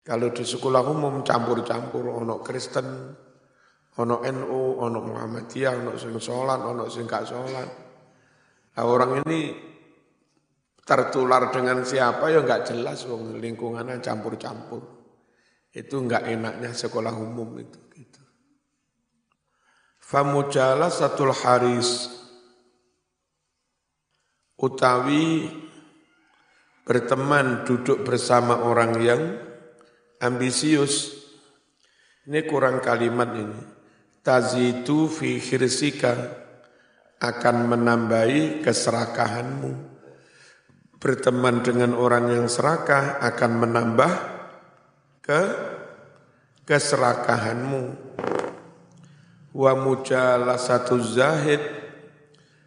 Kalau di sekolah umum campur-campur, ono Kristen, ono NU, ono Muhammadiyah, ono sing sholat, ono sing gak sholat. Nah, orang ini tertular dengan siapa ya nggak jelas, wong lingkungannya campur-campur. Itu nggak enaknya sekolah umum itu. Gitu. Famujala satul haris utawi berteman duduk bersama orang yang ambisius. Ini kurang kalimat ini. Tazitu fi khirsika akan menambahi keserakahanmu. Berteman dengan orang yang serakah akan menambah ke keserakahanmu. Wa satu zahid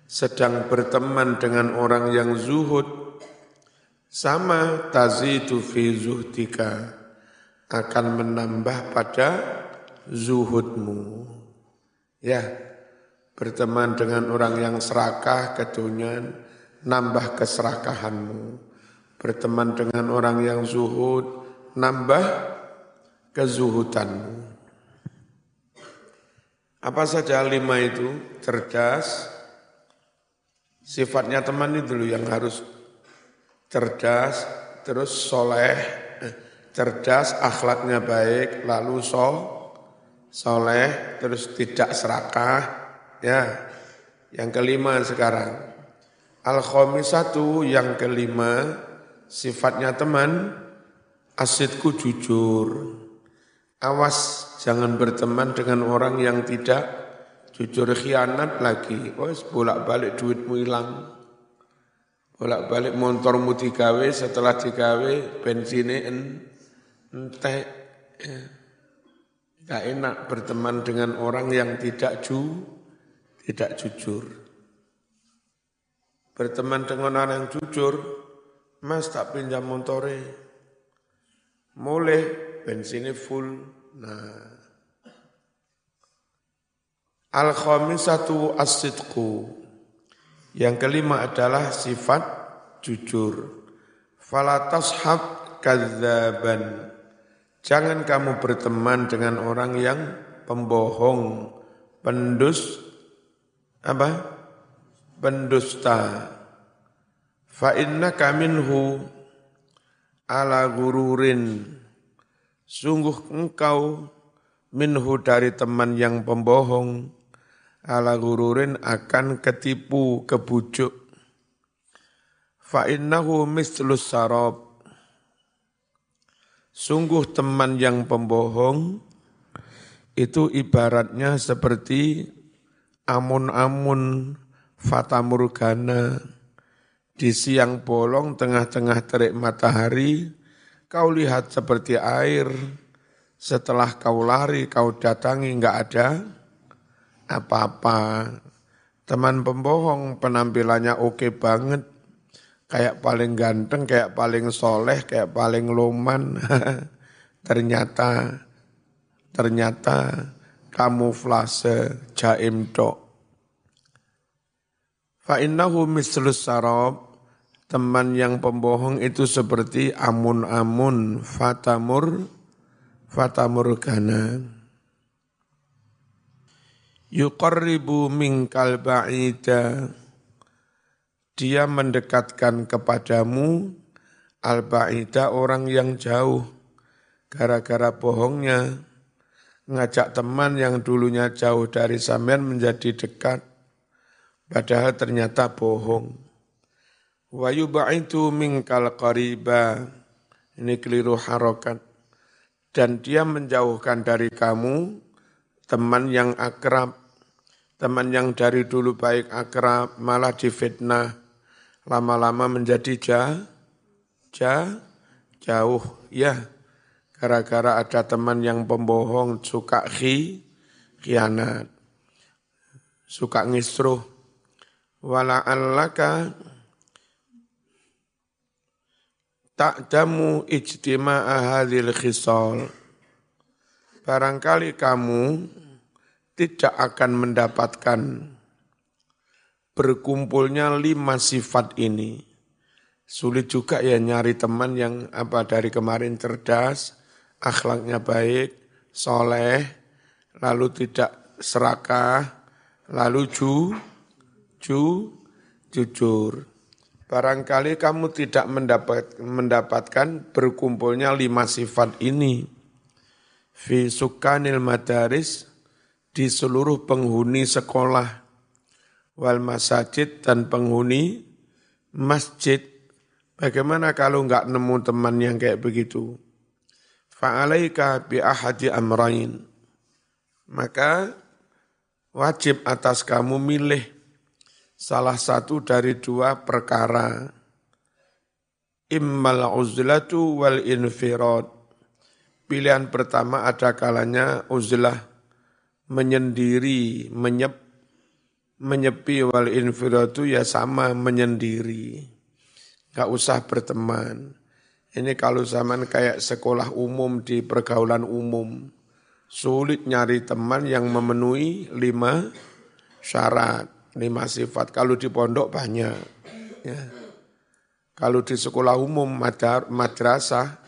sedang berteman dengan orang yang zuhud sama tazitu fi zuhdika akan menambah pada zuhudmu. Ya, berteman dengan orang yang serakah kedunian, nambah keserakahanmu. Berteman dengan orang yang zuhud, nambah kezuhudanmu. Apa saja lima itu? Cerdas, sifatnya teman itu dulu yang harus cerdas, terus soleh, cerdas, akhlaknya baik, lalu so, soleh, terus tidak serakah, ya. Yang kelima sekarang, al satu yang kelima, sifatnya teman, asidku jujur. Awas jangan berteman dengan orang yang tidak jujur khianat lagi. Oh, bolak-balik duitmu hilang bolak-balik motormu digawe setelah digawe bensinnya entek ya. Gak enak berteman dengan orang yang tidak ju, tidak jujur. Berteman dengan orang yang jujur, mas tak pinjam motore. Mulai bensinnya full. Nah. Al-khamisatu as-sidqu. Yang kelima adalah sifat jujur. Falatashab kadzaban Jangan kamu berteman dengan orang yang pembohong, pendus, apa? Pendusta. Fa inna kaminhu ala gururin. Sungguh engkau minhu dari teman yang pembohong, ala gururin akan ketipu, kebujuk. Fa innahu mislus sarab Sungguh teman yang pembohong itu ibaratnya seperti amun-amun fatamurgana di siang bolong tengah-tengah terik matahari kau lihat seperti air. Setelah kau lari kau datangi enggak ada apa-apa. Teman pembohong penampilannya oke banget kayak paling ganteng, kayak paling soleh, kayak paling loman. ternyata, ternyata kamuflase jaim tok. Fa innahu mislus sarab, teman yang pembohong itu seperti amun-amun fatamur fatamur gana. Yuqarribu minkal ba'ida dia mendekatkan kepadamu al-ba'ida orang yang jauh. Gara-gara bohongnya ngajak teman yang dulunya jauh dari sampean menjadi dekat. Padahal ternyata bohong. Wa yubaitu minkal qariba. Ini keliru harokat. Dan dia menjauhkan dari kamu teman yang akrab. Teman yang dari dulu baik akrab malah difitnah lama-lama menjadi ja, ja, jauh. Ya gara-gara ada teman yang pembohong suka khi, khianat. Suka ngisruh. Wala allaka ta'damu ijtima'a hadhil khisal. Barangkali kamu tidak akan mendapatkan berkumpulnya lima sifat ini. Sulit juga ya nyari teman yang apa dari kemarin cerdas, akhlaknya baik, soleh, lalu tidak serakah, lalu ju, ju, jujur. Barangkali kamu tidak mendapat, mendapatkan berkumpulnya lima sifat ini. Fi sukanil madaris, di seluruh penghuni sekolah, wal masajid dan penghuni masjid. Bagaimana kalau enggak nemu teman yang kayak begitu? Fa'alaika bi ahadi amrain. Maka wajib atas kamu milih salah satu dari dua perkara. Immal uzlatu wal infirad. Pilihan pertama ada kalanya uzlah menyendiri, menyep, menyepi wal infiratu ya sama menyendiri. Gak usah berteman. Ini kalau zaman kayak sekolah umum di pergaulan umum, sulit nyari teman yang memenuhi lima syarat, lima sifat. Kalau di pondok banyak. Ya. Kalau di sekolah umum, madrasah,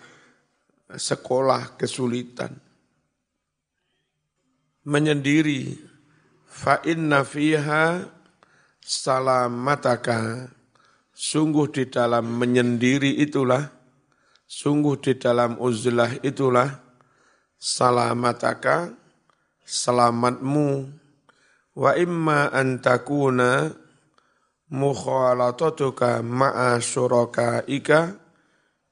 sekolah kesulitan menyendiri fa inna fiha salamataka. Sungguh di dalam menyendiri itulah sungguh di dalam uzlah itulah salamataka selamatmu. Wa imma antakuna mukhalatatuka ma'a syurakaika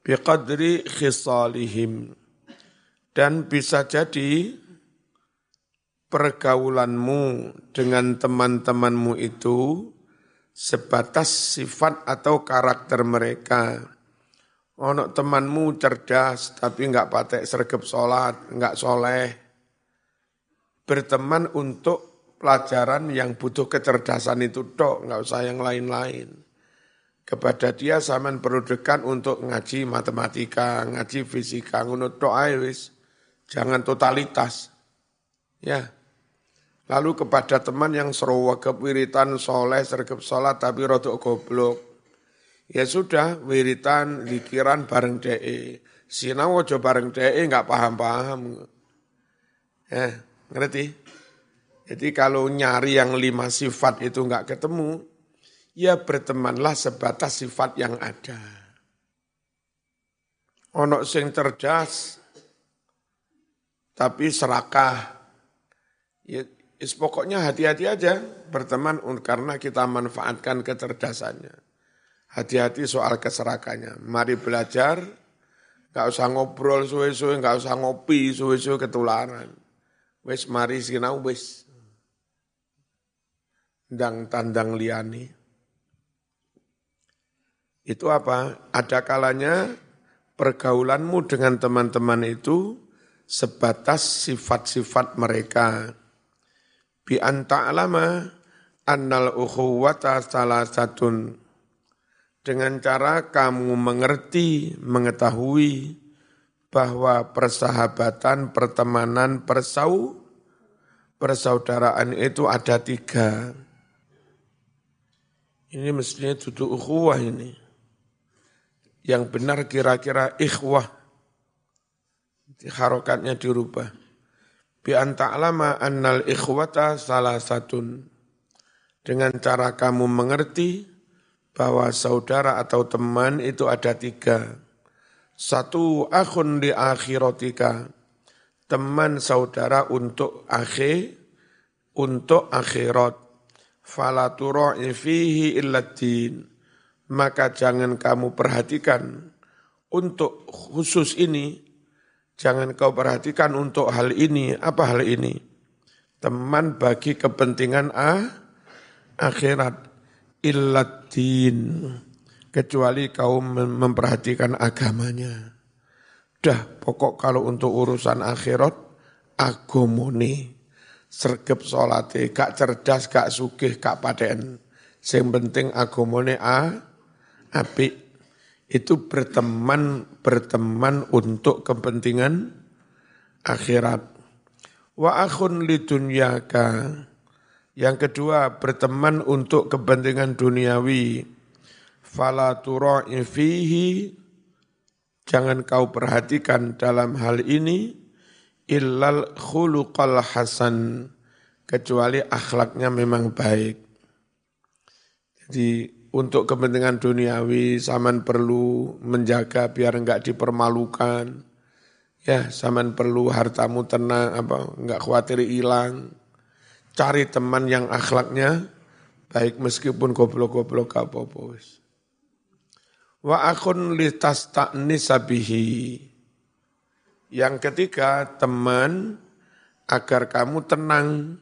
biqadri khisalihim. Dan bisa jadi pergaulanmu dengan teman-temanmu itu sebatas sifat atau karakter mereka. Ono temanmu cerdas tapi enggak patek sergap sholat, enggak soleh. Berteman untuk pelajaran yang butuh kecerdasan itu dok, enggak usah yang lain-lain. Kepada dia zaman perlu dekat untuk ngaji matematika, ngaji fisika, ngono tok Jangan totalitas. Ya, Lalu kepada teman yang serawakep wiritan soleh sergap sholat tapi rodok goblok. Ya sudah, wiritan, likiran bareng DE. Sinau aja bareng DE nggak paham-paham. Ya, ngerti? Jadi kalau nyari yang lima sifat itu nggak ketemu, ya bertemanlah sebatas sifat yang ada. Onok sing cerdas, tapi serakah. Ya, Is pokoknya hati-hati aja berteman karena kita manfaatkan kecerdasannya. Hati-hati soal keserakannya. Mari belajar, gak usah ngobrol suwe-suwe, gak usah ngopi suwe-suwe ketularan. Wes mari sinau wes. Dang tandang liani. Itu apa? Ada kalanya pergaulanmu dengan teman-teman itu sebatas sifat-sifat mereka bi anta alama annal ukhuwata salah dengan cara kamu mengerti, mengetahui bahwa persahabatan, pertemanan, persau, persaudaraan itu ada tiga. Ini mestinya duduk ukhuwah ini. Yang benar kira-kira ikhwah. Harokatnya dirubah bi anta'lama annal ikhwata salah satun. Dengan cara kamu mengerti bahwa saudara atau teman itu ada tiga. Satu akhun di akhiratika, teman saudara untuk akhir, untuk akhirat. Fala fihi illadin. Maka jangan kamu perhatikan untuk khusus ini Jangan kau perhatikan untuk hal ini. Apa hal ini? Teman bagi kepentingan a, akhirat. Illadin. Kecuali kau memperhatikan agamanya. Dah pokok kalau untuk urusan akhirat, agomoni. Sergep solate, gak cerdas, gak sugih, gak paden. Yang penting agomone a, apik itu berteman berteman untuk kepentingan akhirat. Wa akhun lidunyaka. Yang kedua, berteman untuk kepentingan duniawi. Fala fihi jangan kau perhatikan dalam hal ini illal khuluqal hasan kecuali akhlaknya memang baik. Jadi untuk kepentingan duniawi zaman perlu menjaga biar enggak dipermalukan. Ya, zaman perlu hartamu tenang apa enggak khawatir hilang. Cari teman yang akhlaknya baik meskipun goblok-goblok apa-apa Wa akun litas nisabihi. Yang ketiga, teman agar kamu tenang.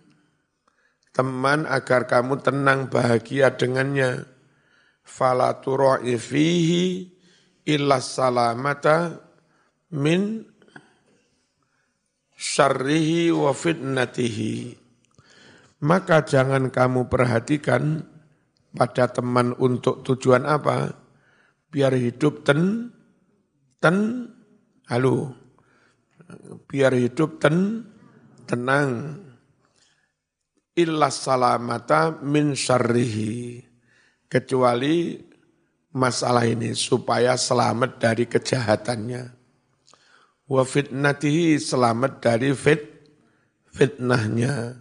Teman agar kamu tenang bahagia dengannya fala tura'i fihi illa salamata min syarrihi wa fitnatihi. Maka jangan kamu perhatikan pada teman untuk tujuan apa? Biar hidup ten, ten, halo, biar hidup ten, tenang. Illa salamata min syarrihi kecuali masalah ini supaya selamat dari kejahatannya. Wa fitnatihi selamat dari fit fitnahnya.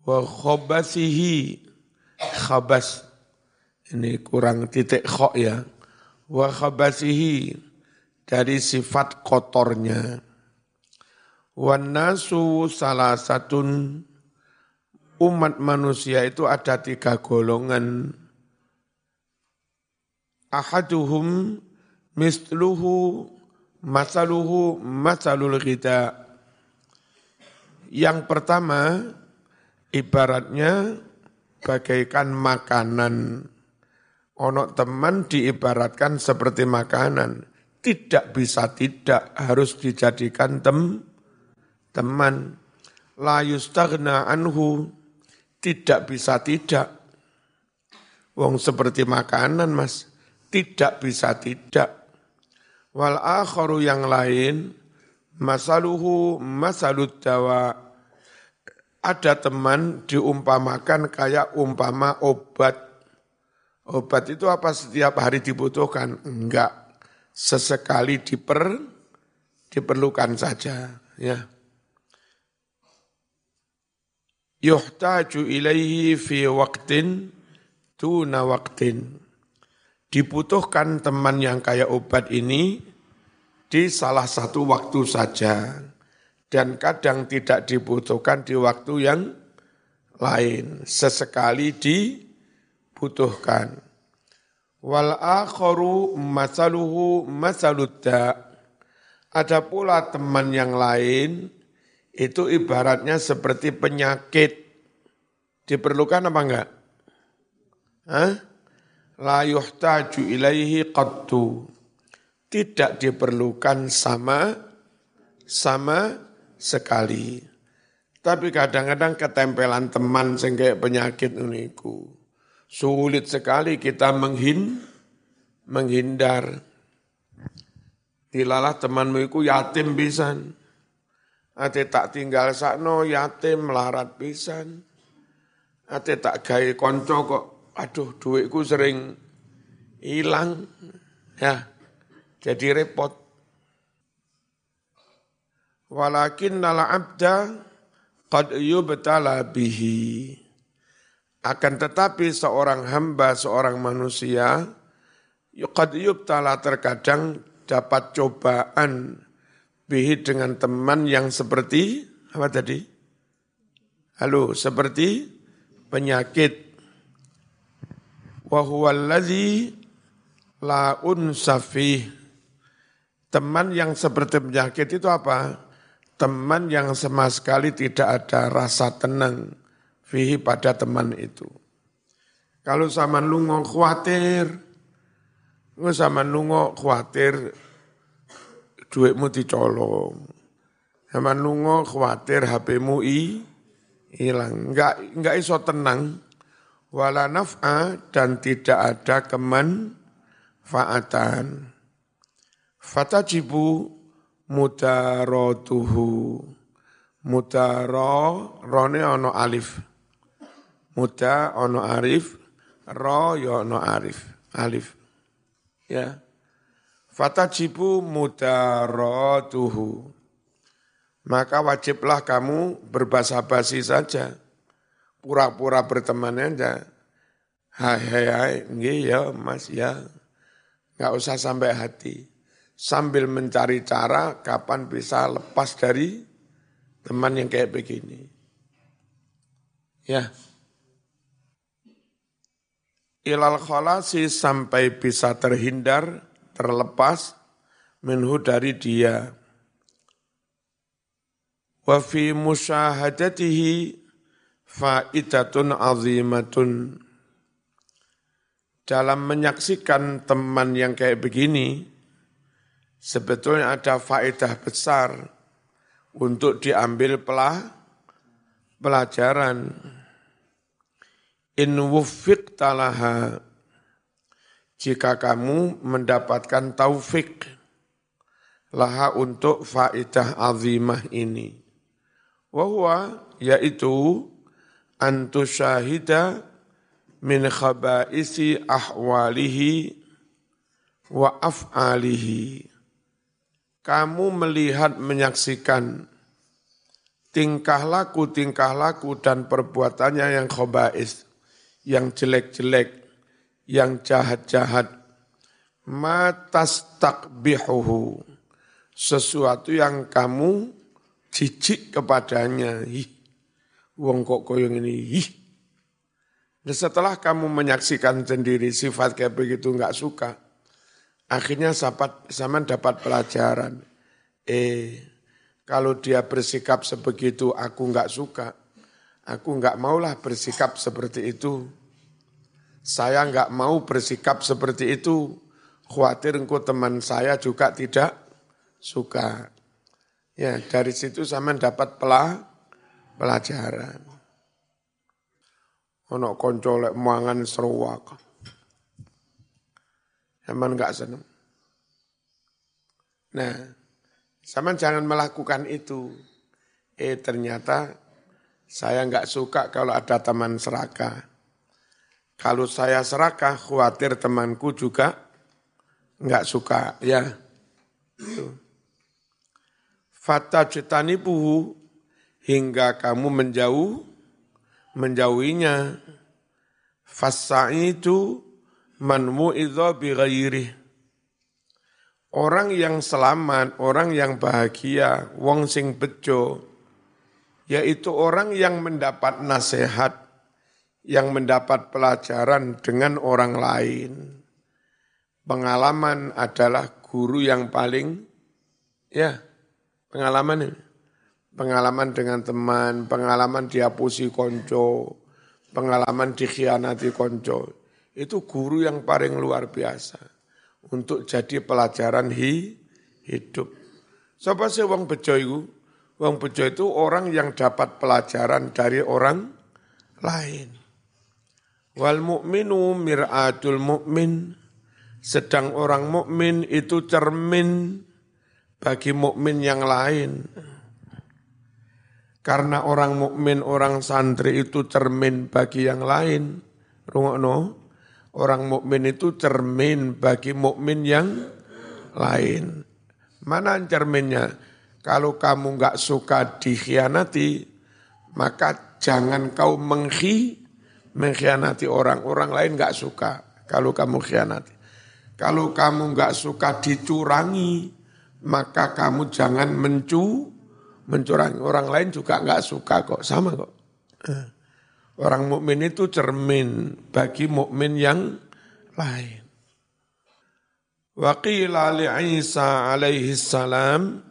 Wa khobasihi khabas ini kurang titik khok ya. Wa khabasihi dari sifat kotornya. Wan nasu salah satun umat manusia itu ada tiga golongan ahaduhum misluhu masaluhu masalul ghida. Yang pertama ibaratnya bagaikan makanan. Onok teman diibaratkan seperti makanan. Tidak bisa tidak harus dijadikan tem teman. La yustagna anhu tidak bisa tidak. Wong seperti makanan mas tidak bisa tidak. Wal akharu yang lain, masaluhu masalud dawa. Ada teman diumpamakan kayak umpama obat. Obat itu apa setiap hari dibutuhkan? Enggak. Sesekali diper, diperlukan saja. Ya. Yuhtaju ilaihi fi waktin tuna waktin dibutuhkan teman yang kayak obat ini di salah satu waktu saja. Dan kadang tidak dibutuhkan di waktu yang lain. Sesekali dibutuhkan. Wal akharu masaluhu masaludda. Ada pula teman yang lain itu ibaratnya seperti penyakit. Diperlukan apa enggak? Hah? La yuhtaju ilaihi qattu. Tidak diperlukan sama sama sekali. Tapi kadang-kadang ketempelan teman kayak penyakit uniku. Sulit sekali kita menghin, menghindar. Dilalah temanmu itu yatim pisan. Ate tak tinggal sakno yatim melarat pisan. Ate tak gawe konco kok aduh duitku sering hilang, ya jadi repot. Walakin nala abda qad yubtala bihi. Akan tetapi seorang hamba, seorang manusia, qad yubtala terkadang dapat cobaan bihi dengan teman yang seperti, apa tadi? Halo, seperti penyakit wa allazi la. Teman yang seperti penyakit itu apa? Teman yang sama sekali tidak ada rasa tenang fihi pada teman itu. Kalau sama lungo khawatir, sama lungo khawatir duitmu dicolong. Sama lungo khawatir HPmu i hilang. Enggak enggak iso tenang wala naf'a dan tidak ada kemanfaatan. Fatajibu mudarotuhu. Mudaro, rone ono alif. Muda ono arif, ro yo ono arif. Alif. Ya. Fatajibu mudaratuhu. Maka wajiblah kamu berbahasa basi saja. Pura-pura berteman aja. Hai hai hai, ya mas ya. Nggak usah sampai hati. Sambil mencari cara kapan bisa lepas dari teman yang kayak begini. Ya. Ilal khalasi sampai bisa terhindar, terlepas minhu dari dia. Wa fi musyahadatihi faidatun azimatun. Dalam menyaksikan teman yang kayak begini, sebetulnya ada faedah besar untuk diambil pelah, pelajaran. In wufiq talaha, jika kamu mendapatkan taufik laha untuk faedah azimah ini. Wahwa yaitu antusyahida min khabaisi ahwalihi wa af'alihi. Kamu melihat menyaksikan tingkah laku, tingkah laku dan perbuatannya yang khabais, yang jelek-jelek, yang jahat-jahat. Matas takbihuhu. Sesuatu yang kamu jijik kepadanya. Ih, wong kok koyong ini, ih, dan setelah kamu menyaksikan sendiri sifat kayak begitu nggak suka, akhirnya sahabat zaman dapat pelajaran. Eh, kalau dia bersikap sebegitu aku nggak suka, aku nggak maulah bersikap seperti itu. Saya nggak mau bersikap seperti itu. Khawatir engkau teman saya juga tidak suka. Ya, dari situ zaman dapat pelah, pelajaran ono konco lek mangan seruak. Zaman enggak seneng. Nah, zaman jangan melakukan itu. Eh ternyata saya enggak suka kalau ada teman serakah. Kalau saya serakah, khawatir temanku juga enggak suka. Ya, Fata buhu hingga kamu menjauh menjauhinya. itu man mu'idha bi ghairih. Orang yang selamat, orang yang bahagia, wong sing bejo, yaitu orang yang mendapat nasihat, yang mendapat pelajaran dengan orang lain. Pengalaman adalah guru yang paling, ya, pengalaman ini pengalaman dengan teman, pengalaman diapusi konco, pengalaman dikhianati konco. Itu guru yang paling luar biasa untuk jadi pelajaran hi, hidup. Siapa sih wong bejo itu? Wong bejo itu orang yang dapat pelajaran dari orang lain. Wal mu'minu mir'atul mu'min. Sedang orang mukmin itu cermin bagi mukmin yang lain. Karena orang mukmin, orang santri itu cermin bagi yang lain. Rungokno, orang mukmin itu cermin bagi mukmin yang lain. Mana cerminnya? Kalau kamu nggak suka dikhianati, maka jangan kau menghi, mengkhianati orang. Orang lain nggak suka kalau kamu khianati. Kalau kamu nggak suka dicurangi, maka kamu jangan mencu, mencurangi orang lain juga nggak suka kok, sama kok. Eh, orang mukmin itu cermin bagi mukmin yang lain. Waqila li Isa alaihi salam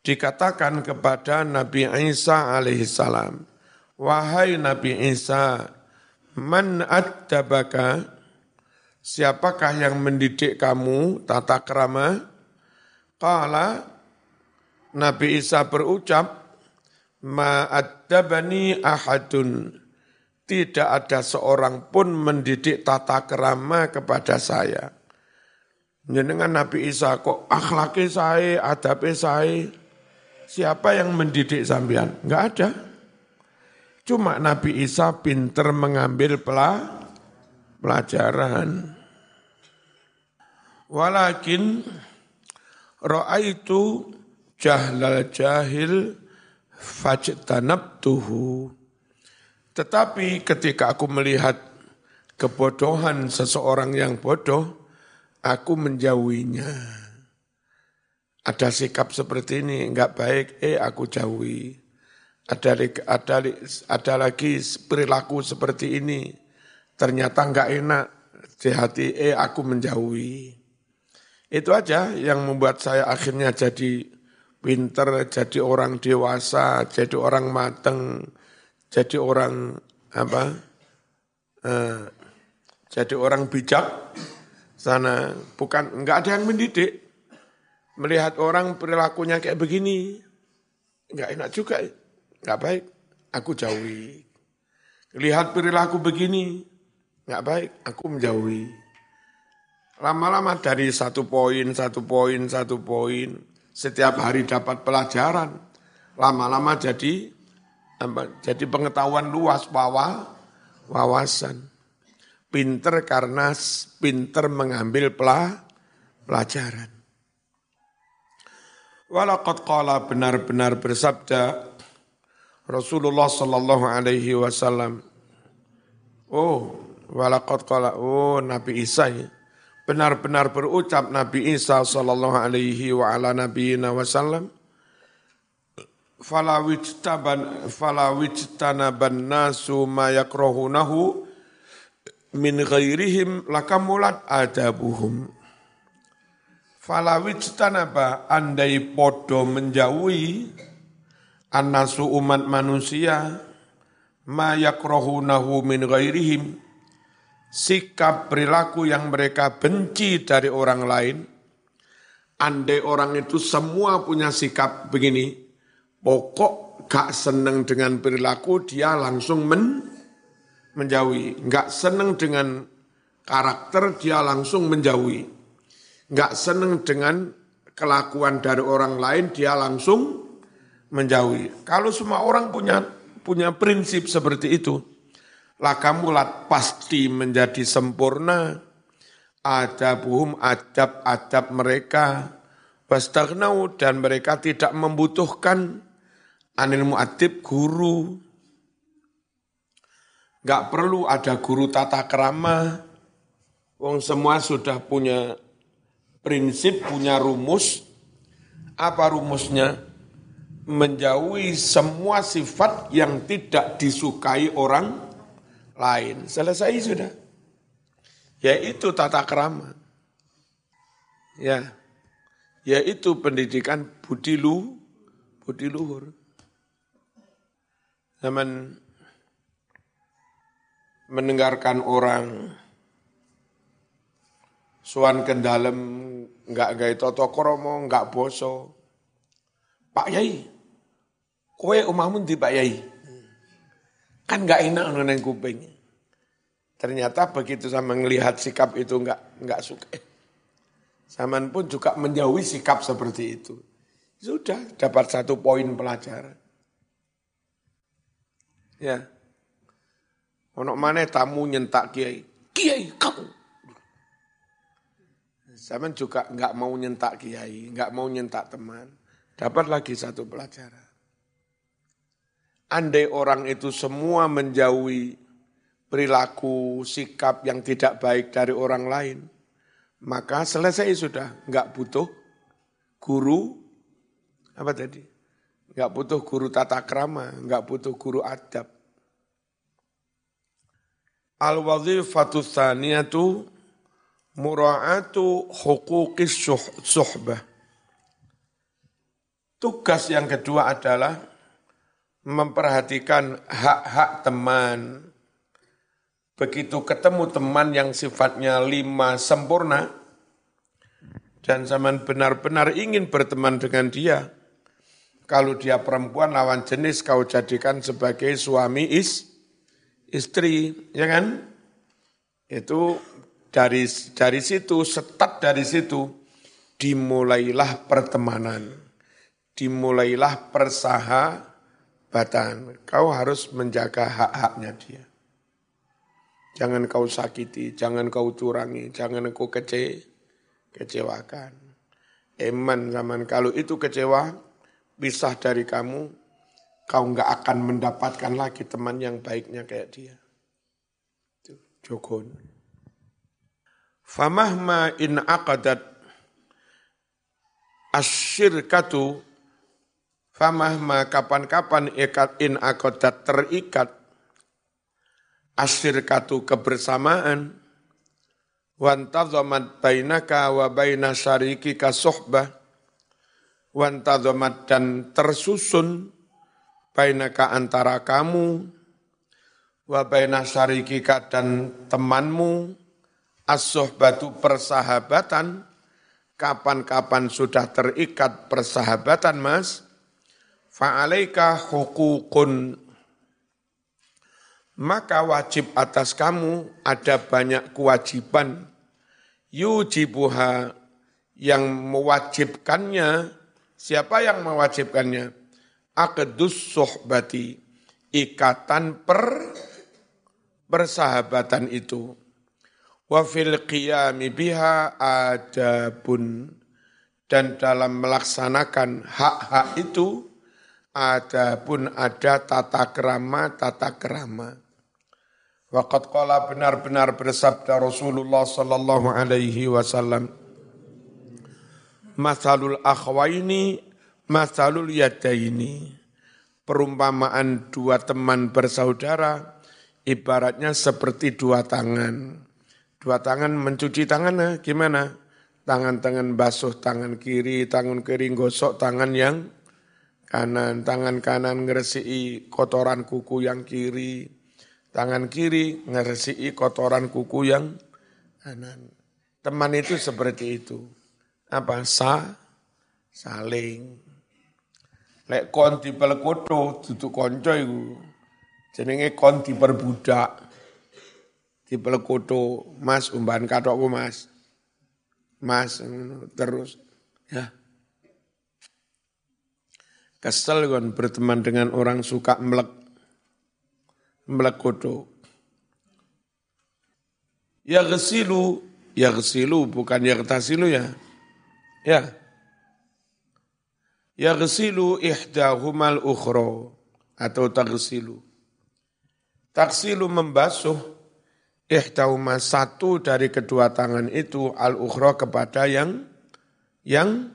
dikatakan kepada Nabi Isa alaihi salam, wahai Nabi Isa, man attabaka siapakah yang mendidik kamu tata kerama? Qala Nabi Isa berucap, Ma'addabani ahadun. Tidak ada seorang pun mendidik tata kerama kepada saya. Jenengan Nabi Isa kok akhlaki saya, adabe saya. Siapa yang mendidik sampean? Enggak ada. Cuma Nabi Isa pinter mengambil pelajaran. Walakin ra'aitu jahlal jahil fajtanabtuhu. Tetapi ketika aku melihat kebodohan seseorang yang bodoh, aku menjauhinya. Ada sikap seperti ini, enggak baik, eh aku jauhi. Ada, ada, ada lagi perilaku seperti ini, ternyata enggak enak, di hati, eh aku menjauhi. Itu aja yang membuat saya akhirnya jadi pinter, jadi orang dewasa, jadi orang mateng, jadi orang apa? Eh, jadi orang bijak sana bukan enggak ada yang mendidik. Melihat orang perilakunya kayak begini, enggak enak juga, enggak baik. Aku jauhi. Lihat perilaku begini, enggak baik, aku menjauhi. Lama-lama dari satu poin, satu poin, satu poin, setiap hari dapat pelajaran. Lama-lama jadi jadi pengetahuan luas bahwa wawasan. Pinter karena pinter mengambil pelajaran. Walaqad qala benar-benar bersabda Rasulullah sallallahu alaihi wasallam. Oh, walaqad qala oh Nabi Isa ya benar-benar berucap Nabi Isa sallallahu alaihi wa ala nabiyina wasallam fala wijtaban fala wijtanaban nasu ma yakrahunahu min ghairihim lakamulat adabuhum. Fala wijtanaba andai podo menjauhi annasu umat manusia ma yakrahunahu min ghairihim sikap perilaku yang mereka benci dari orang lain, andai orang itu semua punya sikap begini, pokok gak seneng dengan perilaku, dia langsung men, menjauhi. Gak seneng dengan karakter, dia langsung menjauhi. Gak seneng dengan kelakuan dari orang lain, dia langsung menjauhi. Kalau semua orang punya punya prinsip seperti itu, lakamulat pasti menjadi sempurna. Adabuhum adab-adab mereka. Wastaghnau dan mereka tidak membutuhkan. Anil muadib guru. Gak perlu ada guru tata kerama wong semua sudah punya prinsip punya rumus. Apa rumusnya? Menjauhi semua sifat yang tidak disukai orang lain. Selesai sudah. Yaitu tata kerama. Ya. Yaitu pendidikan budi lu, budi luhur. Zaman mendengarkan orang suan kendalem enggak gaya toto kromo enggak boso. Pak Yai, kowe umahmu di Pak Yai. Kan nggak enak neng kuping. Ternyata begitu sama melihat sikap itu nggak nggak suka. Saman pun juga menjauhi sikap seperti itu. Sudah dapat satu poin pelajaran. Ya. Ono mana tamu nyentak kiai. Kiai kamu. Saman juga nggak mau nyentak kiai, nggak mau nyentak teman. Dapat lagi satu pelajaran. Andai orang itu semua menjauhi perilaku, sikap yang tidak baik dari orang lain, maka selesai sudah, nggak butuh guru, apa tadi? Nggak butuh guru tata krama, nggak butuh guru adab. Al-wadhifatu thaniyatu mura'atu hukukis suhbah. Tugas yang kedua adalah memperhatikan hak-hak teman. Begitu ketemu teman yang sifatnya lima sempurna, dan zaman benar-benar ingin berteman dengan dia, kalau dia perempuan lawan jenis kau jadikan sebagai suami is, istri, ya kan? Itu dari dari situ, setat dari situ, dimulailah pertemanan, dimulailah persahabatan batan. Kau harus menjaga hak-haknya dia. Jangan kau sakiti, jangan kau curangi, jangan kau kece, kecewakan. Eman zaman kalau itu kecewa, pisah dari kamu, kau nggak akan mendapatkan lagi teman yang baiknya kayak dia. Itu Jogon. Famahma in aqadat asyirkatu famahma kapan-kapan ikat in aqadat terikat. Asyirkatu kebersamaan. Wantadhamat bainaka wa baina syarikika suhbah wantadhamat dan tersusun bainaka antara kamu. Wa baina syarikika dan temanmu. As-suhbatu persahabatan. Kapan-kapan sudah terikat persahabatan mas fa'alaika hukukun maka wajib atas kamu ada banyak kewajiban. Yujibuha yang mewajibkannya. Siapa yang mewajibkannya? Aqdus suhbati ikatan per persahabatan itu. Wa fil qiyami biha adabun. Dan dalam melaksanakan hak-hak itu ada pun ada tata kerama tata kerama Waqat qala benar-benar bersabda Rasulullah sallallahu alaihi wasallam Masalul akhwaini masalul yadaini Perumpamaan dua teman bersaudara ibaratnya seperti dua tangan. Dua tangan mencuci tangan nah, gimana? Tangan-tangan basuh tangan kiri, tangan kiri gosok tangan yang kanan, tangan kanan ngeresiki kotoran kuku yang kiri, Tangan kiri ngeresiki kotoran kuku yang kanan. Teman itu seperti itu. Apa? Sa, saling. Lek kon dipelekoto, duduk konco iku. Jenenge kon diperbudak. Dipelekoto, mas umban katokku mas. Mas, terus. Ya. Kesel kon berteman dengan orang suka melek melekoto. Yaghsilu, yaghsilu bukan yaghtasilu ya. Ya. Yaghsilu ihdahumal ukhra atau taghsilu. Taksilu membasuh ihdahuma satu dari kedua tangan itu al ukhra kepada yang yang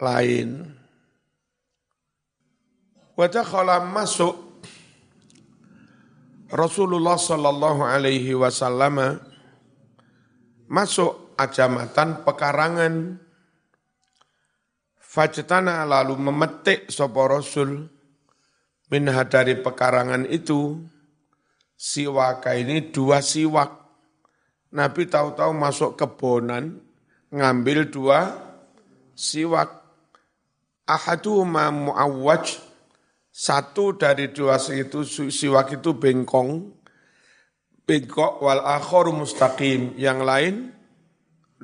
lain. Wajah masuk Rasulullah Shallallahu Alaihi Wasallam masuk ajamatan pekarangan Fajtana lalu memetik sopo Rasul minha dari pekarangan itu siwaka ini dua siwak. Nabi tahu-tahu masuk kebonan ngambil dua siwak. Ahaduhuma mu'awwaj satu dari dua itu siwak itu bengkong, bengkok wal akhor mustaqim. Yang lain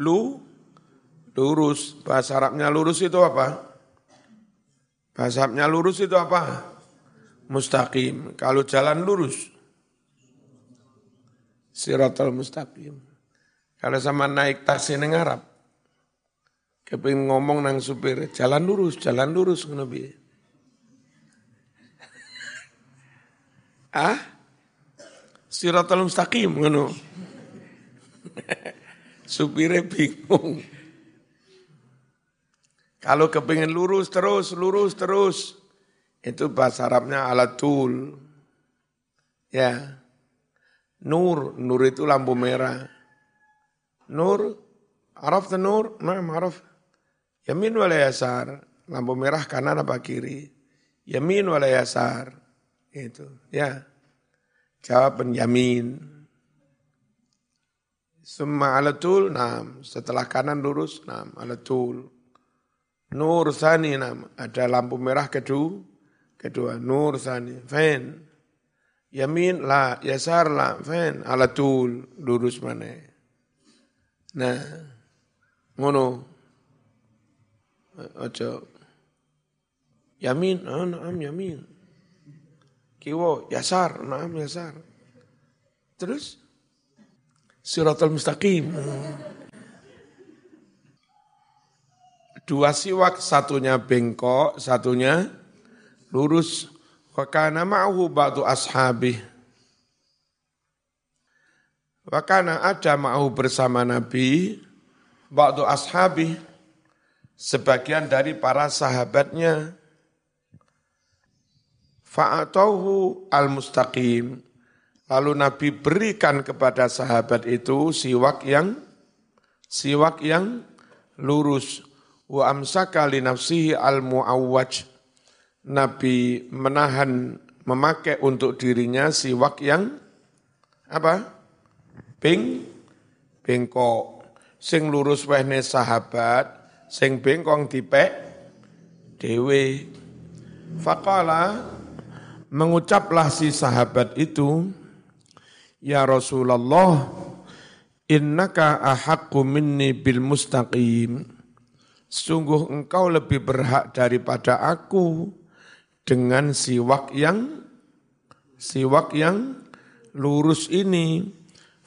lu lurus. Bahasa Arabnya lurus itu apa? Bahasa Arabnya lurus itu apa? Mustaqim. Kalau jalan lurus. Siratul mustaqim. Kalau sama naik taksi neng Arab. Keping ngomong nang supir, jalan lurus, jalan lurus ngono Ah? Siratal mustaqim ngono. Supire bingung. Kalau kepingin lurus terus, lurus terus, itu bahasa Arabnya alatul. Ya. Nur, nur itu lampu merah. Nur, araf nur, nah araf. Yamin wala yasar, lampu merah kanan apa kiri. Yamin wala yasar. Itu, ya. Jawab penjamin. Summa alatul, nam. Setelah kanan lurus, nam. Alatul. Nur sani, nam. Ada lampu merah kedua. Kedua, nur sani. Fen. Yamin la, yasar la, fen. Alatul, lurus mana. Nah, ngono. Ojo. Yamin, oh, naam yamin kiwo yasar, naam yasar. Terus siratul mustaqim. dua siwak, satunya bengkok, satunya lurus. Wakana ma'hu ba'du ashabih. Wakana ada ma'hu bersama Nabi, ba'du ashabih, sebagian dari para sahabatnya. Fa'atauhu al-mustaqim. Lalu Nabi berikan kepada sahabat itu siwak yang siwak yang lurus. Wa amsaka li nafsihi al-mu'awwaj Nabi menahan memakai untuk dirinya siwak yang apa? Bing, bengkok. Sing lurus wehne sahabat, sing bengkong dipek dewe. Fakala mengucaplah si sahabat itu, Ya Rasulullah, innaka ahaqqu minni bil mustaqim. Sungguh engkau lebih berhak daripada aku dengan siwak yang siwak yang lurus ini.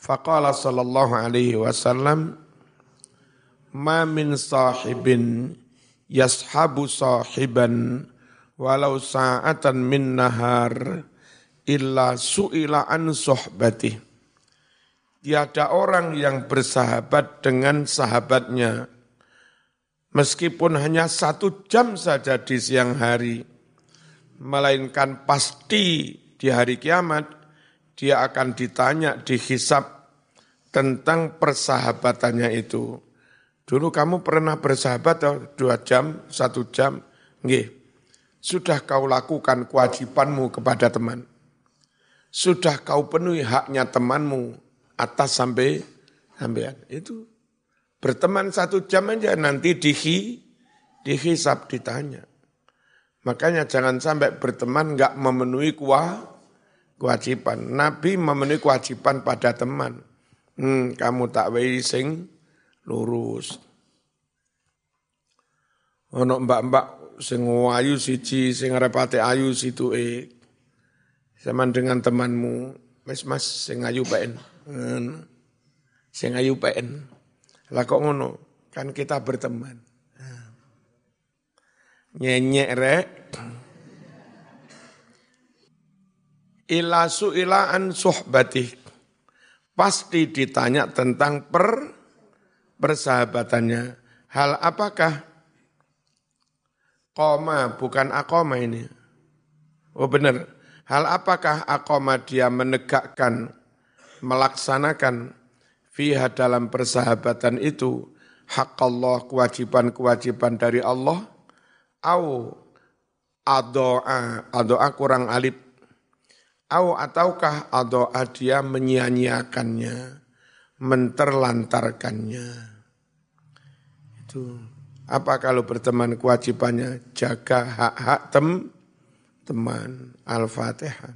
Faqala sallallahu alaihi wasallam ma min sahibin yashabu sahiban walau sa'atan min nahar illa su'ila an sohbati. Tiada orang yang bersahabat dengan sahabatnya, meskipun hanya satu jam saja di siang hari, melainkan pasti di hari kiamat dia akan ditanya dihisap tentang persahabatannya itu. Dulu kamu pernah bersahabat oh, dua jam, satu jam, nggih. Sudah kau lakukan kewajibanmu kepada teman. Sudah kau penuhi haknya temanmu atas sampai sampean. Itu berteman satu jam aja nanti dihi, dihisap ditanya. Makanya jangan sampai berteman nggak memenuhi kuah, kewajiban. Nabi memenuhi kewajiban pada teman. Hmm, kamu tak wei sing lurus. Ono mbak-mbak sing ayu siji, sing repate ayu situ e. Zaman dengan temanmu, mas mas sing ayu pen. Sing ayu pen. Lah kok ngono? Kan kita berteman nyenyek rek ila su'ilaan suhbatih pasti ditanya tentang per persahabatannya hal apakah koma bukan akoma ini. Oh benar. Hal apakah akoma dia menegakkan melaksanakan fiha dalam persahabatan itu? Hak Allah kewajiban-kewajiban dari Allah. Au adoa adoa kurang alif. Au ataukah adoa dia menyia-nyiakannya menterlantarkannya? Itu apa kalau berteman kewajibannya? Jaga hak-hak tem teman. Al-fatihah